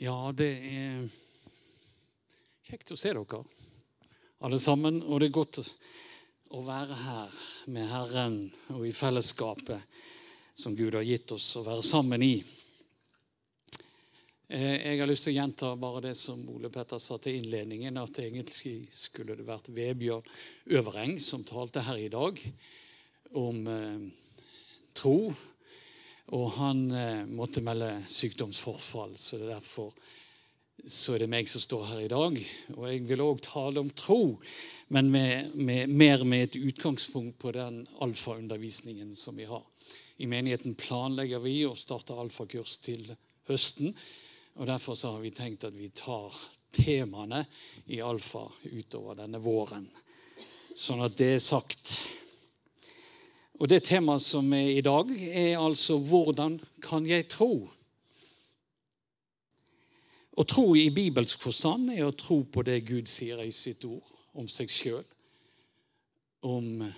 Ja, det er kjekt å se dere, alle sammen. Og det er godt å være her med Herren og i fellesskapet som Gud har gitt oss å være sammen i. Eh, jeg har lyst til å gjenta bare det som Ole Petter sa til innledningen, at egentlig skulle det vært Vebjørn Øvereng som talte her i dag om eh, tro og han eh, måtte melde sykdomsforfall, så det er derfor så er det meg som står her i dag. Og jeg vil òg tale om tro, men med, med, mer med et utgangspunkt på den alfaundervisningen som vi har. I menigheten planlegger vi å starte alfakurs til høsten. og Derfor har vi tenkt at vi tar temaene i alfa utover denne våren. Sånn at det er sagt. Og Det temaet som er i dag, er altså 'Hvordan kan jeg tro?' Å tro i bibelsk forstand er å tro på det Gud sier i sitt ord om seg sjøl, om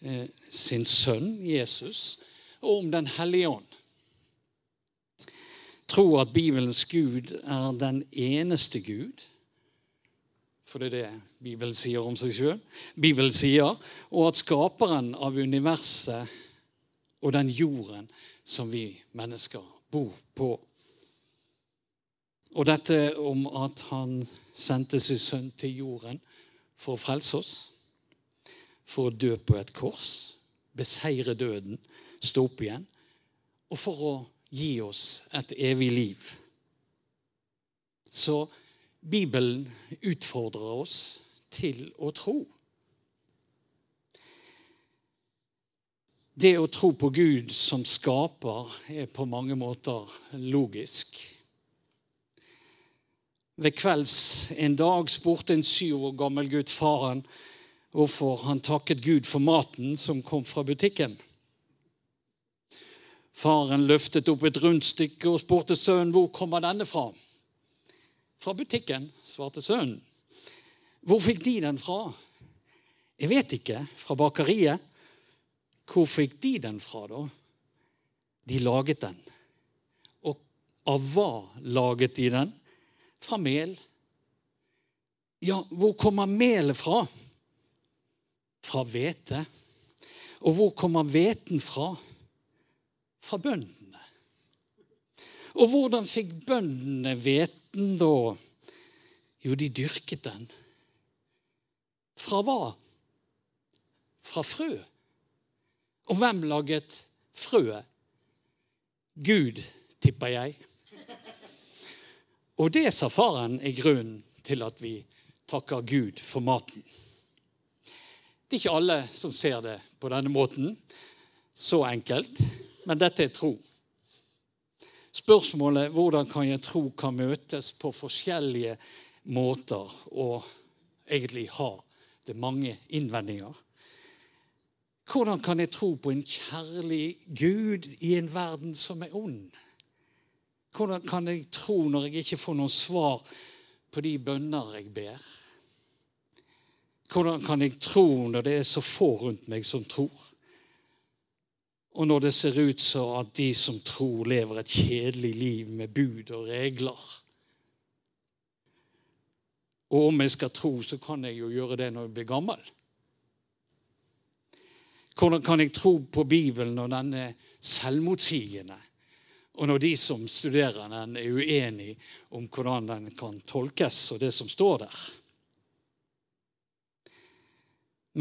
eh, sin sønn Jesus og om Den hellige ånd. Tro at Bibelens Gud er den eneste Gud for det er det Bibelen sier om seg sjøl. Bibelen sier, og at skaperen av universet og den jorden som vi mennesker bor på. Og dette om at han sendte sin sønn til jorden for å frelse oss, for å dø på et kors, beseire døden, stå opp igjen, og for å gi oss et evig liv. Så Bibelen utfordrer oss til å tro. Det å tro på Gud som skaper er på mange måter logisk. Ved kvelds en dag spurte en syv år gammel gutt faren hvorfor han takket Gud for maten som kom fra butikken. Faren løftet opp et rundstykke og spurte sønnen hvor kommer denne fra. Fra butikken, svarte sønnen. Hvor fikk de den fra? Jeg vet ikke. Fra bakeriet. Hvor fikk de den fra, da? De laget den. Og av hva laget de den? Fra mel. Ja, hvor kommer melet fra? Fra hvete. Og hvor kommer hveten fra? Fra bøndene. Og hvordan fikk bøndene hveten da? Jo, de dyrket den. Fra hva? Fra frø. Og hvem laget frøet? Gud, tipper jeg. Og det, sa faren, er grunnen til at vi takker Gud for maten. Det er ikke alle som ser det på denne måten. Så enkelt. Men dette er tro. Spørsmålet hvordan kan jeg tro kan møtes på forskjellige måter, og egentlig har det mange innvendinger. Hvordan kan jeg tro på en kjærlig Gud i en verden som er ond? Hvordan kan jeg tro når jeg ikke får noen svar på de bønner jeg ber? Hvordan kan jeg tro når det er så få rundt meg som tror? Og når det ser ut så at de som tror, lever et kjedelig liv med bud og regler. Og om jeg skal tro, så kan jeg jo gjøre det når jeg blir gammel. Hvordan kan jeg tro på Bibelen når den er selvmotsigende? Og når de som studerer den, er uenige om hvordan den kan tolkes, og det som står der?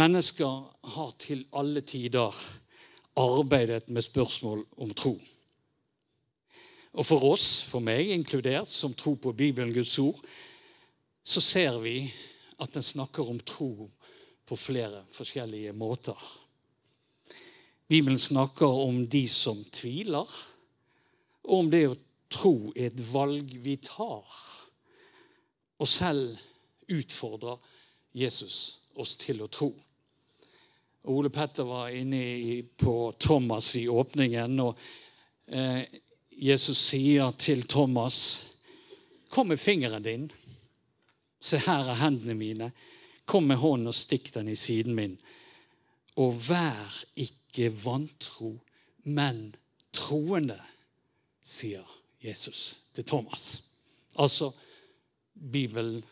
Mennesker har til alle tider arbeidet med spørsmål om tro. Og for oss, for meg inkludert, som tror på Bibelen, Guds ord, så ser vi at den snakker om tro på flere forskjellige måter. Bibelen snakker om de som tviler, og om det å tro er et valg vi tar. Og selv utfordrer Jesus oss til å tro. Ole Petter var inne på Thomas i åpningen, og eh, Jesus sier til Thomas, 'Kom med fingeren din. Se, her er hendene mine. Kom med hånden og stikk den i siden min.' Og vær ikke vantro, men troende, sier Jesus til Thomas. Altså Bibelen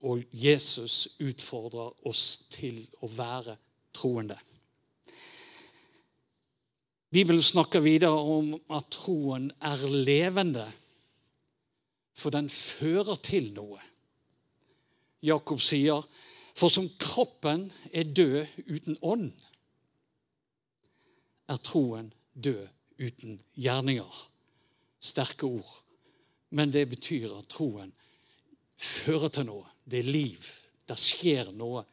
og Jesus utfordrer oss til å være troende. Bibelen snakker videre om at troen er levende, for den fører til noe. Jakob sier, 'For som kroppen er død uten ånd, er troen død uten gjerninger.' Sterke ord. Men det betyr at troen fører til noe. Det er liv. Det skjer noe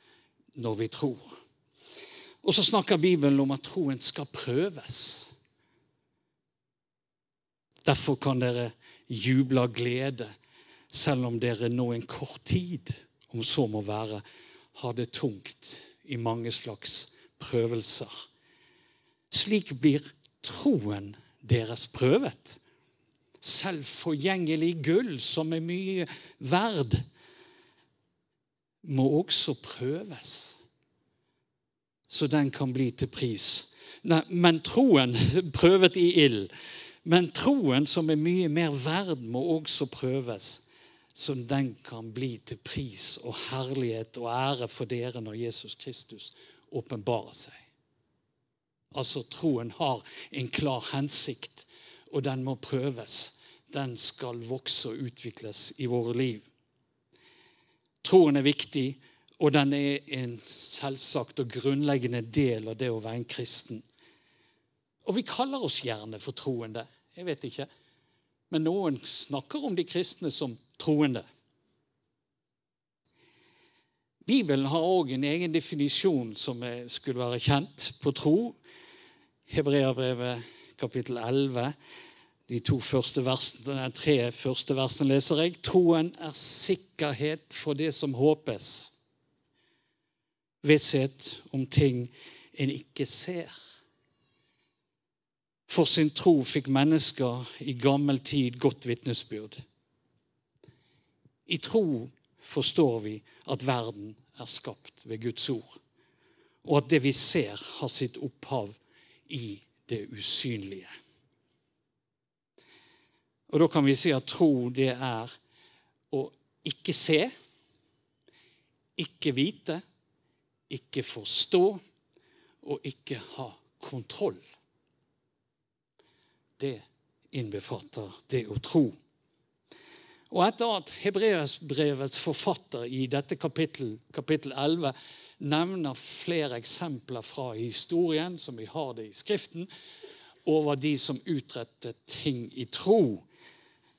når vi tror. Og så snakker Bibelen om at troen skal prøves. Derfor kan dere juble av glede, selv om dere nå en kort tid, om så må være, har det tungt i mange slags prøvelser. Slik blir troen deres prøvet selv forgjengelig gull, som er mye verd, må også prøves, så den kan bli til pris. Nei, men troen, prøvet i ild, men troen som er mye mer verd, må også prøves, så den kan bli til pris og herlighet og ære for dere når Jesus Kristus åpenbarer seg. Altså, troen har en klar hensikt og den må prøves. Den skal vokse og utvikles i våre liv. Troen er viktig, og den er en selvsagt og grunnleggende del av det å være en kristen. Og vi kaller oss gjerne for troende. Jeg vet ikke. Men noen snakker om de kristne som troende. Bibelen har òg en egen definisjon som skulle være kjent på tro. Hebreabrevet kapittel 11 de to første versene, tre første versene leser jeg. Troen er sikkerhet for det som håpes. Visshet om ting en ikke ser. For sin tro fikk mennesker i gammel tid godt vitnesbyrd. I tro forstår vi at verden er skapt ved Guds ord, og at det vi ser, har sitt opphav i det usynlige. Og Da kan vi si at tro det er å ikke se, ikke vite, ikke forstå og ikke ha kontroll. Det innbefatter det å tro. Og etter at Hebreasbrevets forfatter i dette kapittel, kapittel 11 nevner flere eksempler fra historien, som vi har det i Skriften, over de som utrettet ting i tro,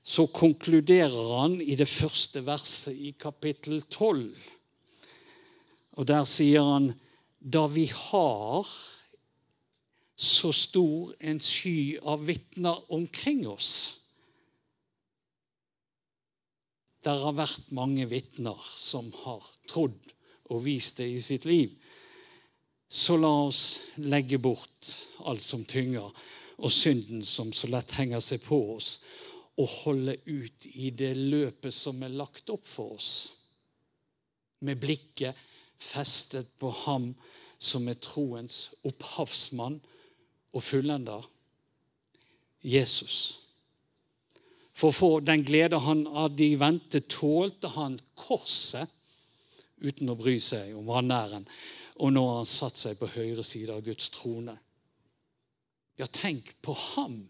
så konkluderer han i det første verset i kapittel 12. Og der sier han da vi har så stor en sky av vitner omkring oss Der har vært mange vitner som har trodd og vist det i sitt liv. Så la oss legge bort alt som tynger, og synden som så lett henger seg på oss, og holde ut i det løpet som er lagt opp for oss, med blikket festet på ham som er troens opphavsmann og fullender, Jesus. For å få den glede han av de vente, tålte han korset uten å bry seg om vanæren. Og nå har han satt seg på høyre side av Guds trone. Ja, tenk på ham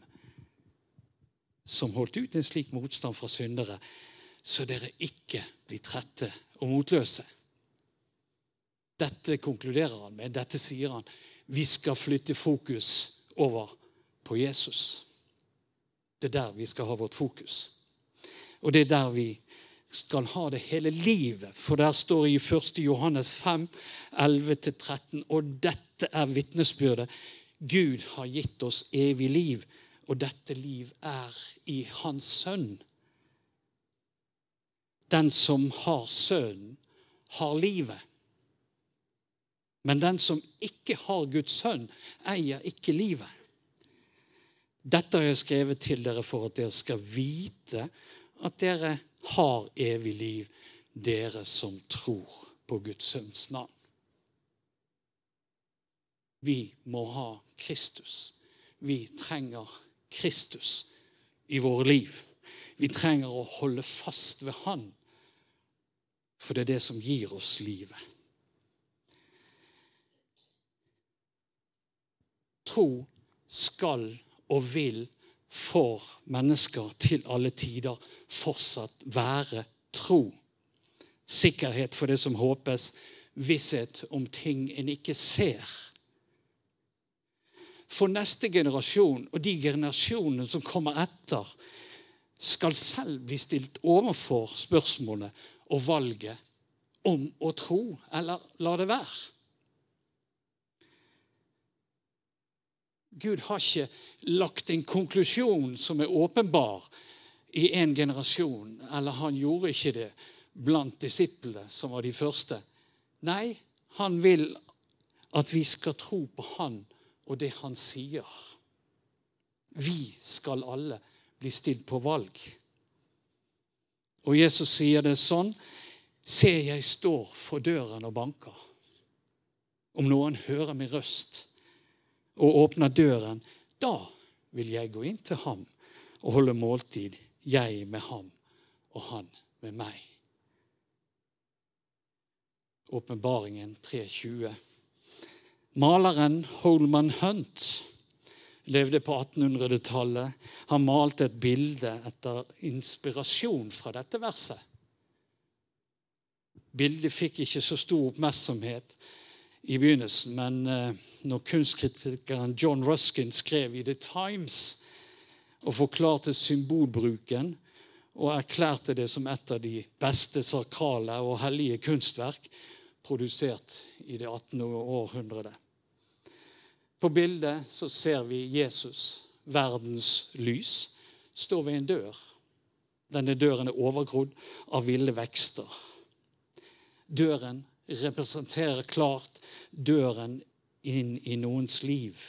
som holdt ut en slik motstand fra syndere, så dere ikke blir trette og motløse. Dette konkluderer han med. Dette sier han. Vi skal flytte fokus over på Jesus. Det er der vi skal ha vårt fokus. Og det er der vi skal ha det hele livet. For der står i 1. Johannes 5, 11-13, og dette er vitnesbyrdet. Gud har gitt oss evig liv og dette liv er i Hans Sønn. Den som har Sønnen, har livet. Men den som ikke har Guds sønn, eier ikke livet. Dette har jeg skrevet til dere for at dere skal vite at dere har evig liv, dere som tror på Guds sønns navn. Vi må ha Kristus. Vi trenger Kristus i våre liv. Vi trenger å holde fast ved Han, for det er det som gir oss livet. Tro skal og vil for mennesker til alle tider fortsatt være tro. Sikkerhet for det som håpes, visshet om ting en ikke ser. For neste generasjon og de generasjonene som kommer etter, skal selv bli stilt overfor spørsmålet og valget om å tro eller la det være. Gud har ikke lagt en konklusjon som er åpenbar i en generasjon, eller han gjorde ikke det blant disiplene, som var de første. Nei, han vil at vi skal tro på han og det han sier. Vi skal alle bli stilt på valg. Og Jesus sier det sånn Se, jeg står for døren og banker. Om noen hører min røst og åpner døren, da vil jeg gå inn til ham og holde måltid, jeg med ham og han med meg. Åpenbaringen 3.20. Maleren Holman Hunt levde på 1800-tallet. Han malte et bilde etter inspirasjon fra dette verset. Bildet fikk ikke så stor oppmerksomhet i begynnelsen, men eh, når kunstkritikeren John Ruskin skrev i The Times og forklarte symbolbruken og erklærte det som et av de beste sakrale og hellige kunstverk produsert i det 18. århundret. På bildet så ser vi Jesus, verdens lys, stå ved en dør. Denne døren er overgrodd av ville vekster. Døren representerer klart døren inn i noens liv.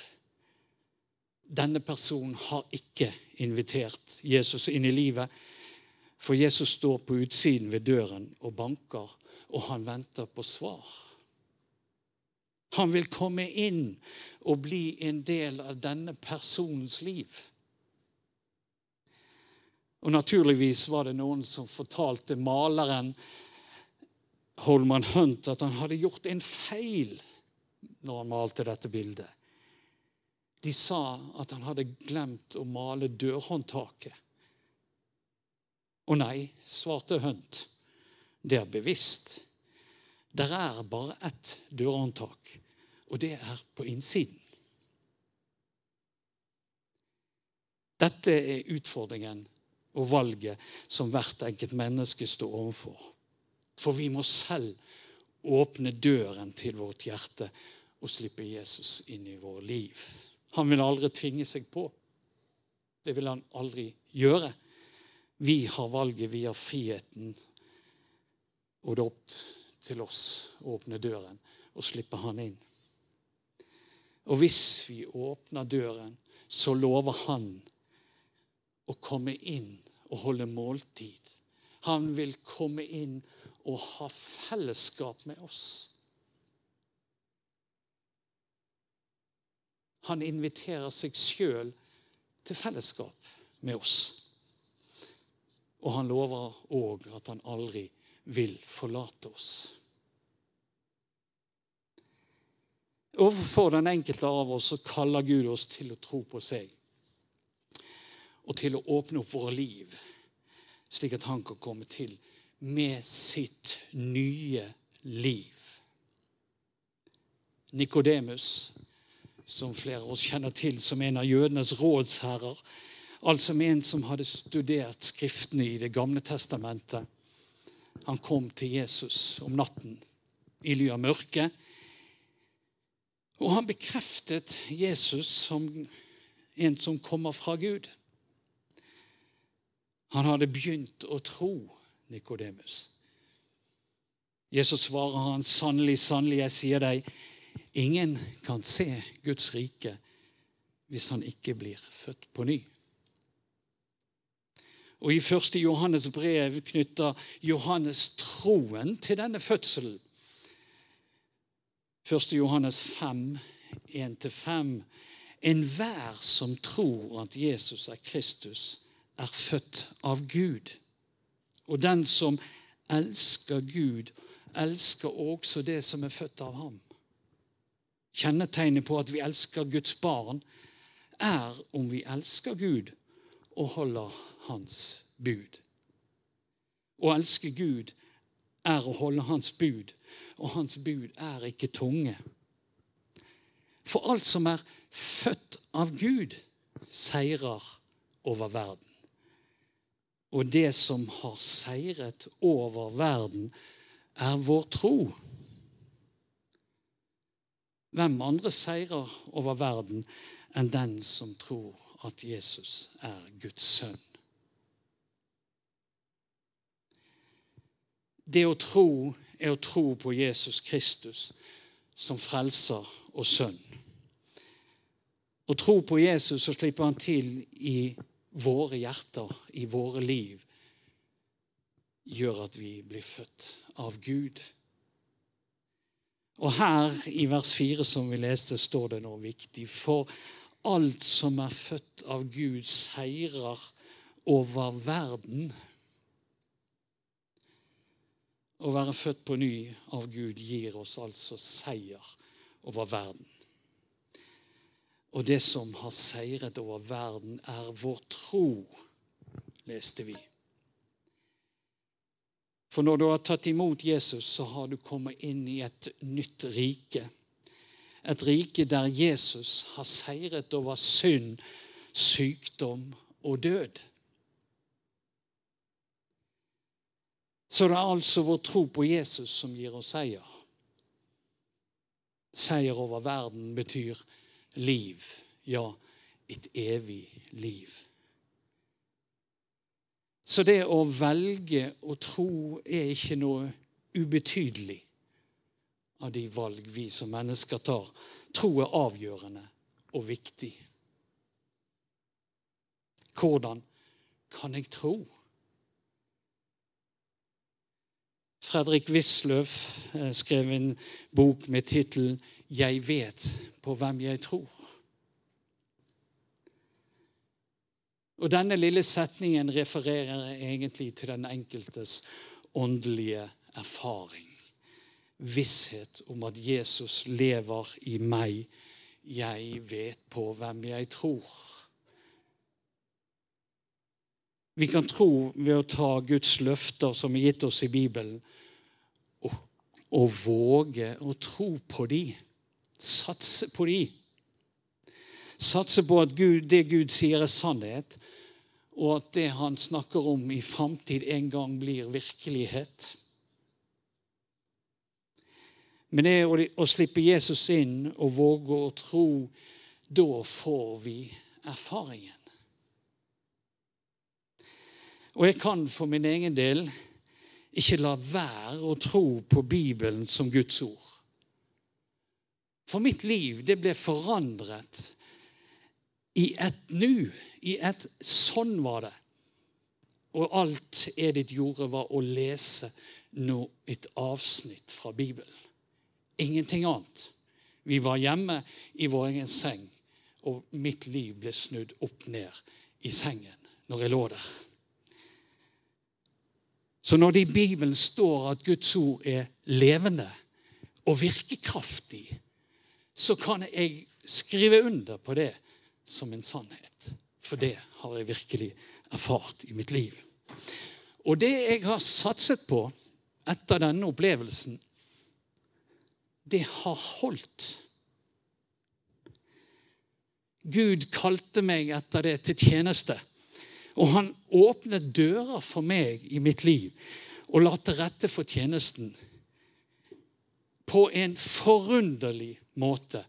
Denne personen har ikke invitert Jesus inn i livet, for Jesus står på utsiden ved døren og banker, og han venter på svar. Han vil komme inn og bli en del av denne personens liv. Og Naturligvis var det noen som fortalte maleren Holman Hunt at han hadde gjort en feil når han malte dette bildet. De sa at han hadde glemt å male dørhåndtaket. Og nei, svarte Hunt, det er bevisst. Der er bare ett dørhåndtak, og det er på innsiden. Dette er utfordringen og valget som hvert enkelt menneske står overfor. For vi må selv åpne døren til vårt hjerte og slippe Jesus inn i vårt liv. Han vil aldri tvinge seg på. Det vil han aldri gjøre. Vi har valget, vi har friheten. Og det er opp til oss å åpne døren og slippe han inn. Og hvis vi åpner døren, så lover han å komme inn og holde måltid. Han vil komme inn å ha fellesskap med oss. Han inviterer seg sjøl til fellesskap med oss. Og han lover òg at han aldri vil forlate oss. Overfor den enkelte av oss så kaller Gud oss til å tro på seg og til å åpne opp våre liv, slik at han kan komme til med sitt nye liv. Nikodemus, som flere av oss kjenner til som en av jødenes rådsherrer, altså en som hadde studert Skriftene i Det gamle testamentet. Han kom til Jesus om natten i ly av mørket. Og han bekreftet Jesus som en som kommer fra Gud. Han hadde begynt å tro Nikodemus. Jesus svarer han, sannelig, sannelig, jeg sier deg, ingen kan se Guds rike hvis han ikke blir født på ny. Og I første Johannes brev knytter Johannes troen til denne fødselen. Første Johannes 5, 1-5. Enhver som tror at Jesus er Kristus, er født av Gud. Og den som elsker Gud, elsker også det som er født av ham. Kjennetegnet på at vi elsker Guds barn, er om vi elsker Gud og holder Hans bud. Å elske Gud er å holde Hans bud, og Hans bud er ikke tunge. For alt som er født av Gud, seirer over verden. Og det som har seiret over verden, er vår tro. Hvem andre seirer over verden enn den som tror at Jesus er Guds sønn? Det å tro er å tro på Jesus Kristus som frelser og sønn. Å tro på Jesus så slipper han til i våre hjerter, i våre liv, gjør at vi blir født av Gud. Og her i vers 4 som vi leste, står det noe viktig. For alt som er født av Gud, seirer over verden. Å være født på ny av Gud gir oss altså seier over verden. Og det som har seiret over verden, er vår tro, leste vi. For når du har tatt imot Jesus, så har du kommet inn i et nytt rike. Et rike der Jesus har seiret over synd, sykdom og død. Så det er altså vår tro på Jesus som gir oss seier. Seier over verden betyr liv. Ja, et evig liv. Så det å velge å tro er ikke noe ubetydelig av de valg vi som mennesker tar. Tro er avgjørende og viktig. Hvordan kan jeg tro? Fredrik Wisløff eh, skrev en bok med tittelen 'Jeg vet på hvem jeg tror'. Og Denne lille setningen refererer egentlig til den enkeltes åndelige erfaring. Visshet om at Jesus lever i meg. Jeg vet på hvem jeg tror. Vi kan tro ved å ta Guds løfter som er gitt oss i Bibelen, og, og våge å tro på dem. Satse på de. Satse på at Gud, det Gud sier, er sannhet, og at det han snakker om i framtid, en gang blir virkelighet. Men det å, å slippe Jesus inn og våge å tro, da får vi erfaringen. Og jeg kan for min egen del ikke la være å tro på Bibelen som Guds ord. For mitt liv, det ble forandret i et nu. I et sånn var det. Og alt Edith gjorde, var å lese nå et avsnitt fra Bibelen. Ingenting annet. Vi var hjemme i vår egen seng, og mitt liv ble snudd opp ned i sengen når jeg lå der. Så når det i Bibelen står at Guds ord er levende og virkekraftig, så kan jeg skrive under på det som en sannhet. For det har jeg virkelig erfart i mitt liv. Og det jeg har satset på etter denne opplevelsen, det har holdt. Gud kalte meg etter det til tjeneste. Og han åpnet dører for meg i mitt liv og la til rette for tjenesten på en forunderlig måte.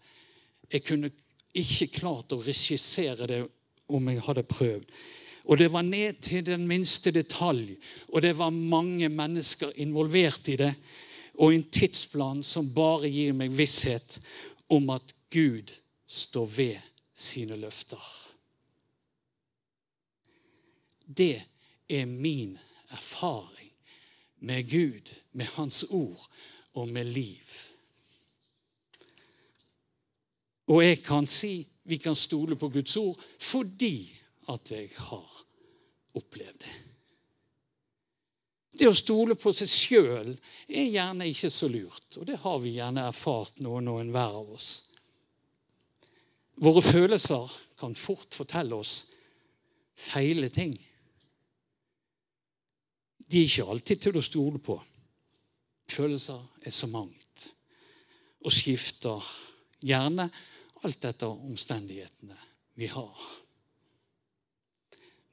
Jeg kunne ikke klart å regissere det om jeg hadde prøvd. Og det var ned til den minste detalj, og det var mange mennesker involvert i det. Og en tidsplan som bare gir meg visshet om at Gud står ved sine løfter. Det er min erfaring med Gud, med Hans ord og med liv. Og jeg kan si vi kan stole på Guds ord fordi at jeg har opplevd det. Det å stole på seg sjøl er gjerne ikke så lurt, og det har vi gjerne erfart noen og enhver av oss. Våre følelser kan fort fortelle oss feile ting. De er ikke alltid til å stole på. Følelser er så mangt og skifter gjerne alt etter omstendighetene vi har.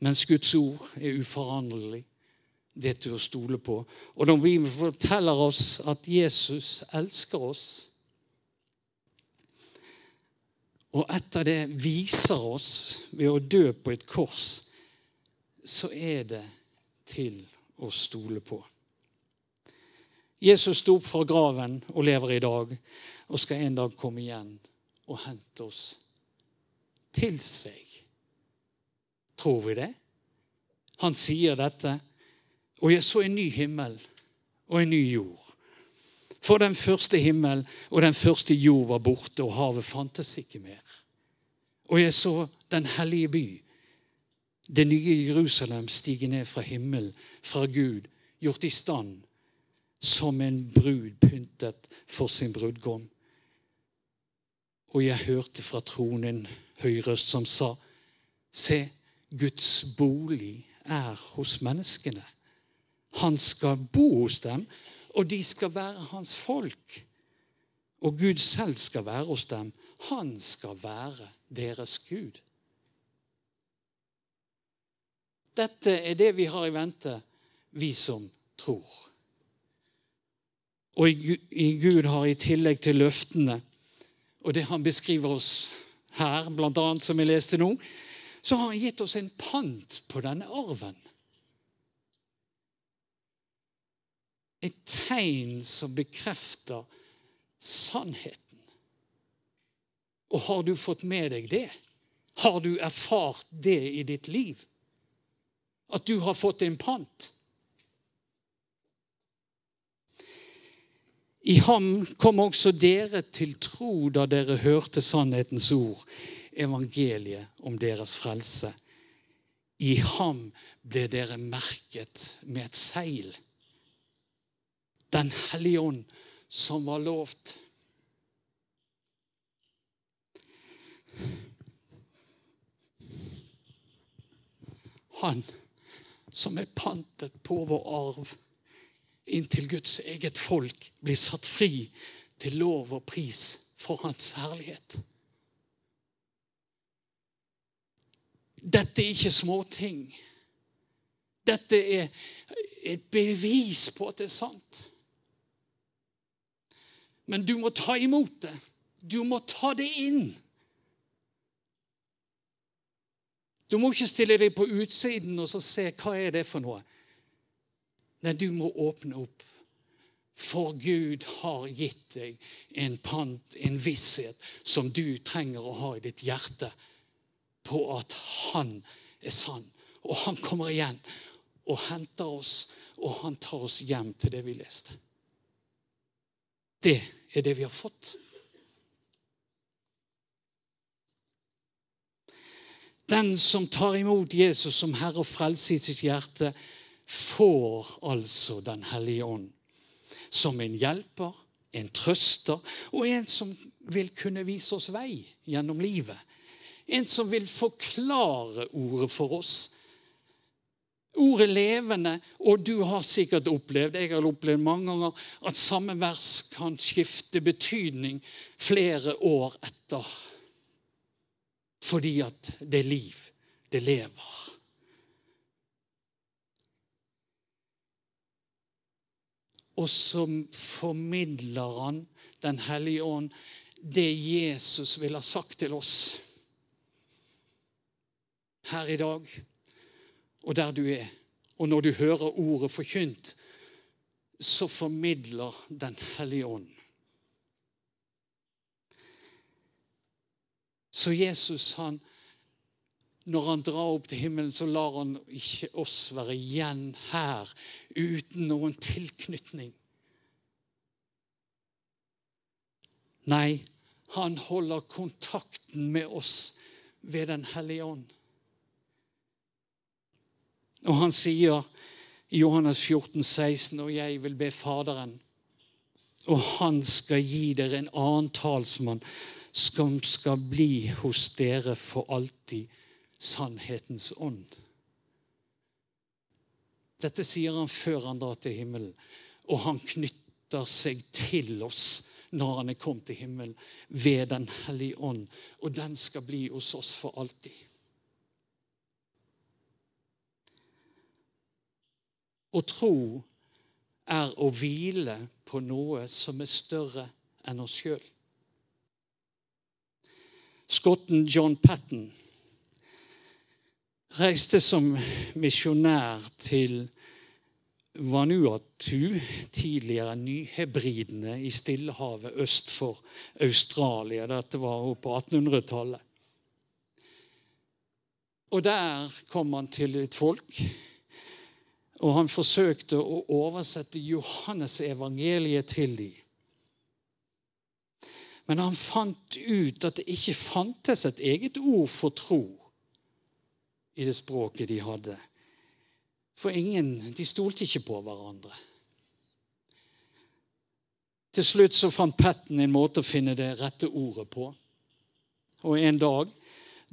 Mens Guds ord er uforanderlig det til å stole på. Og når Bibelen forteller oss at Jesus elsker oss, og etter det viser oss ved å dø på et kors, så er det til å stole på. Jesus sto opp fra graven og lever i dag og skal en dag komme igjen og hente oss til seg. Tror vi det? Han sier dette og jeg så en ny himmel og en ny jord. For den første himmel og den første jord var borte, og havet fantes ikke mer. Og jeg så den hellige by, det nye Jerusalem, stige ned fra himmelen, fra Gud, gjort i stand som en brud pyntet for sin brudgom. Og jeg hørte fra tronen høy som sa, Se, Guds bolig er hos menneskene. Han skal bo hos dem, og de skal være hans folk. Og Gud selv skal være hos dem. Han skal være deres Gud. Dette er det vi har i vente, vi som tror. Og i Gud har i tillegg til løftene og det han beskriver oss her, bl.a. som vi leste nå, så har han gitt oss en pant på denne arven. et tegn som bekrefter sannheten. Og har du fått med deg det? Har du erfart det i ditt liv? At du har fått en pant? I ham kom også dere til tro da dere hørte sannhetens ord, evangeliet om deres frelse. I ham ble dere merket med et seil den hellige ånd som var lovt. Han som er pantet på vår arv inntil Guds eget folk blir satt fri til lov og pris for Hans herlighet. Dette er ikke småting. Dette er et bevis på at det er sant. Men du må ta imot det. Du må ta det inn. Du må ikke stille deg på utsiden og se hva er det for noe. Nei, du må åpne opp. For Gud har gitt deg en pant, en visshet, som du trenger å ha i ditt hjerte på at Han er sann. Og han kommer igjen og henter oss, og han tar oss hjem til det vi leste. Det er det vi har fått. Den som tar imot Jesus som Herre og Frelse i sitt hjerte, får altså Den hellige ånd som en hjelper, en trøster og en som vil kunne vise oss vei gjennom livet. En som vil forklare ordet for oss Ordet levende, og du har sikkert opplevd jeg har opplevd mange ganger, at samme vers kan skifte betydning flere år etter. Fordi at det er liv. Det lever. Og så formidler han Den hellige ånd det Jesus vil ha sagt til oss her i dag og der du er. Og når du hører ordet forkynt, så formidler Den hellige ånd. Så Jesus, han, når han drar opp til himmelen, så lar han ikke oss være igjen her uten noen tilknytning. Nei, han holder kontakten med oss ved Den hellige ånd. Og han sier i Johannes 14, 16, og jeg vil be Faderen, og han skal gi dere en annen talsmann som skal bli hos dere for alltid, sannhetens ånd. Dette sier han før han drar til himmelen, og han knytter seg til oss når han er kommet til himmelen, ved Den hellige ånd. Og den skal bli hos oss for alltid. Å tro er å hvile på noe som er større enn oss sjøl. Skotten John Patten reiste som misjonær til Vanuatu, tidligere Nyhebridene i Stillehavet øst for Australia. Dette var på 1800-tallet. Og Der kom han til et folk, og han forsøkte å oversette Johannes evangeliet til dem. Men han fant ut at det ikke fantes et eget ord for tro i det språket de hadde. For ingen De stolte ikke på hverandre. Til slutt så fant Patten en måte å finne det rette ordet på. Og en dag,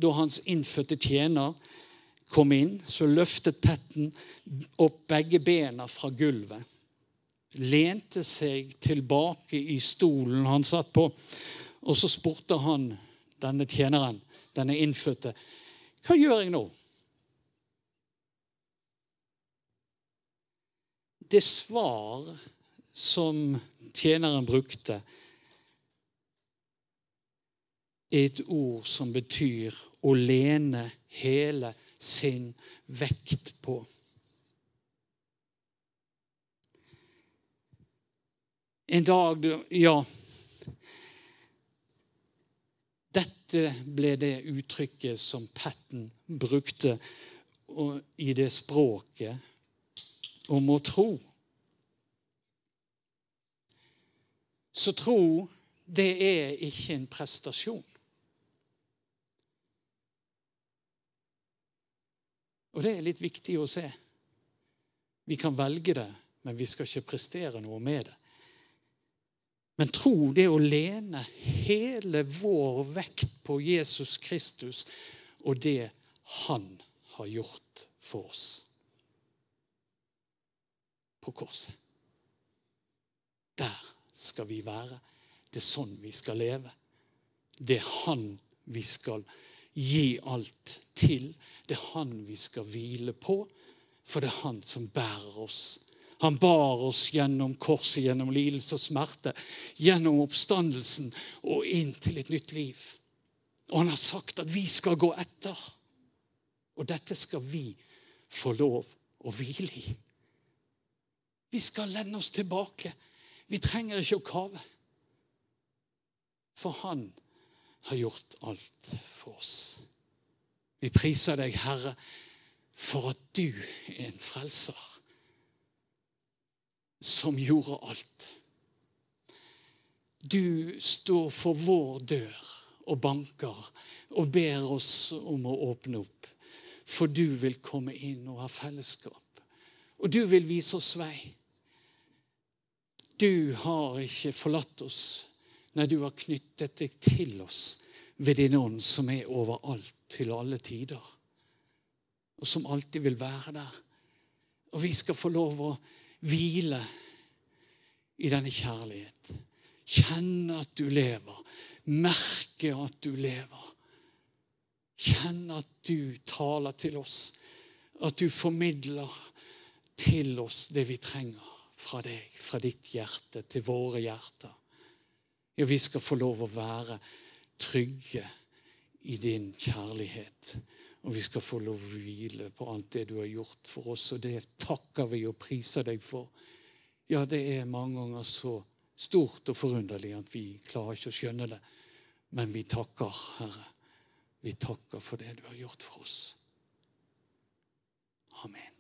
da hans innfødte tjener kom inn, så løftet Patten opp begge bena fra gulvet. Lente seg tilbake i stolen han satt på, og så spurte han denne tjeneren, denne innfødte, hva gjør jeg nå? Det svar som tjeneren brukte, er et ord som betyr å lene hele sin vekt på. En dag Ja. Dette ble det uttrykket som Patten brukte i det språket om å tro. Så tro, det er ikke en prestasjon. Og det er litt viktig å se. Vi kan velge det, men vi skal ikke prestere noe med det. Men tro, det er å lene hele vår vekt på Jesus Kristus og det han har gjort for oss på korset. Der skal vi være. Det er sånn vi skal leve. Det er Han vi skal gi alt til. Det er Han vi skal hvile på, for det er Han som bærer oss. Han bar oss gjennom korset, gjennom lidelse og smerte, gjennom oppstandelsen og inn til et nytt liv. Og han har sagt at vi skal gå etter. Og dette skal vi få lov å hvile i. Vi skal lende oss tilbake. Vi trenger ikke å kave. For Han har gjort alt for oss. Vi priser deg, Herre, for at du er en frelser som gjorde alt. Du står for vår dør og banker og ber oss om å åpne opp. For du vil komme inn og ha fellesskap. Og du vil vise oss vei. Du har ikke forlatt oss. Nei, du har knyttet deg til oss ved din ånd, som er overalt til alle tider. Og som alltid vil være der. Og vi skal få lov å hvile i denne kjærlighet. Kjenne at du lever. Merke at du lever. Kjenne at du taler til oss. At du formidler til oss det vi trenger fra deg, fra ditt hjerte til våre hjerter. Ja, vi skal få lov å være trygge i din kjærlighet. Og vi skal få lov å hvile på alt det du har gjort for oss, og det takker vi og priser deg for. Ja, det er mange ganger så stort og forunderlig at vi klarer ikke å skjønne det. Men vi takker, Herre. Vi takker for det du har gjort for oss. Amen.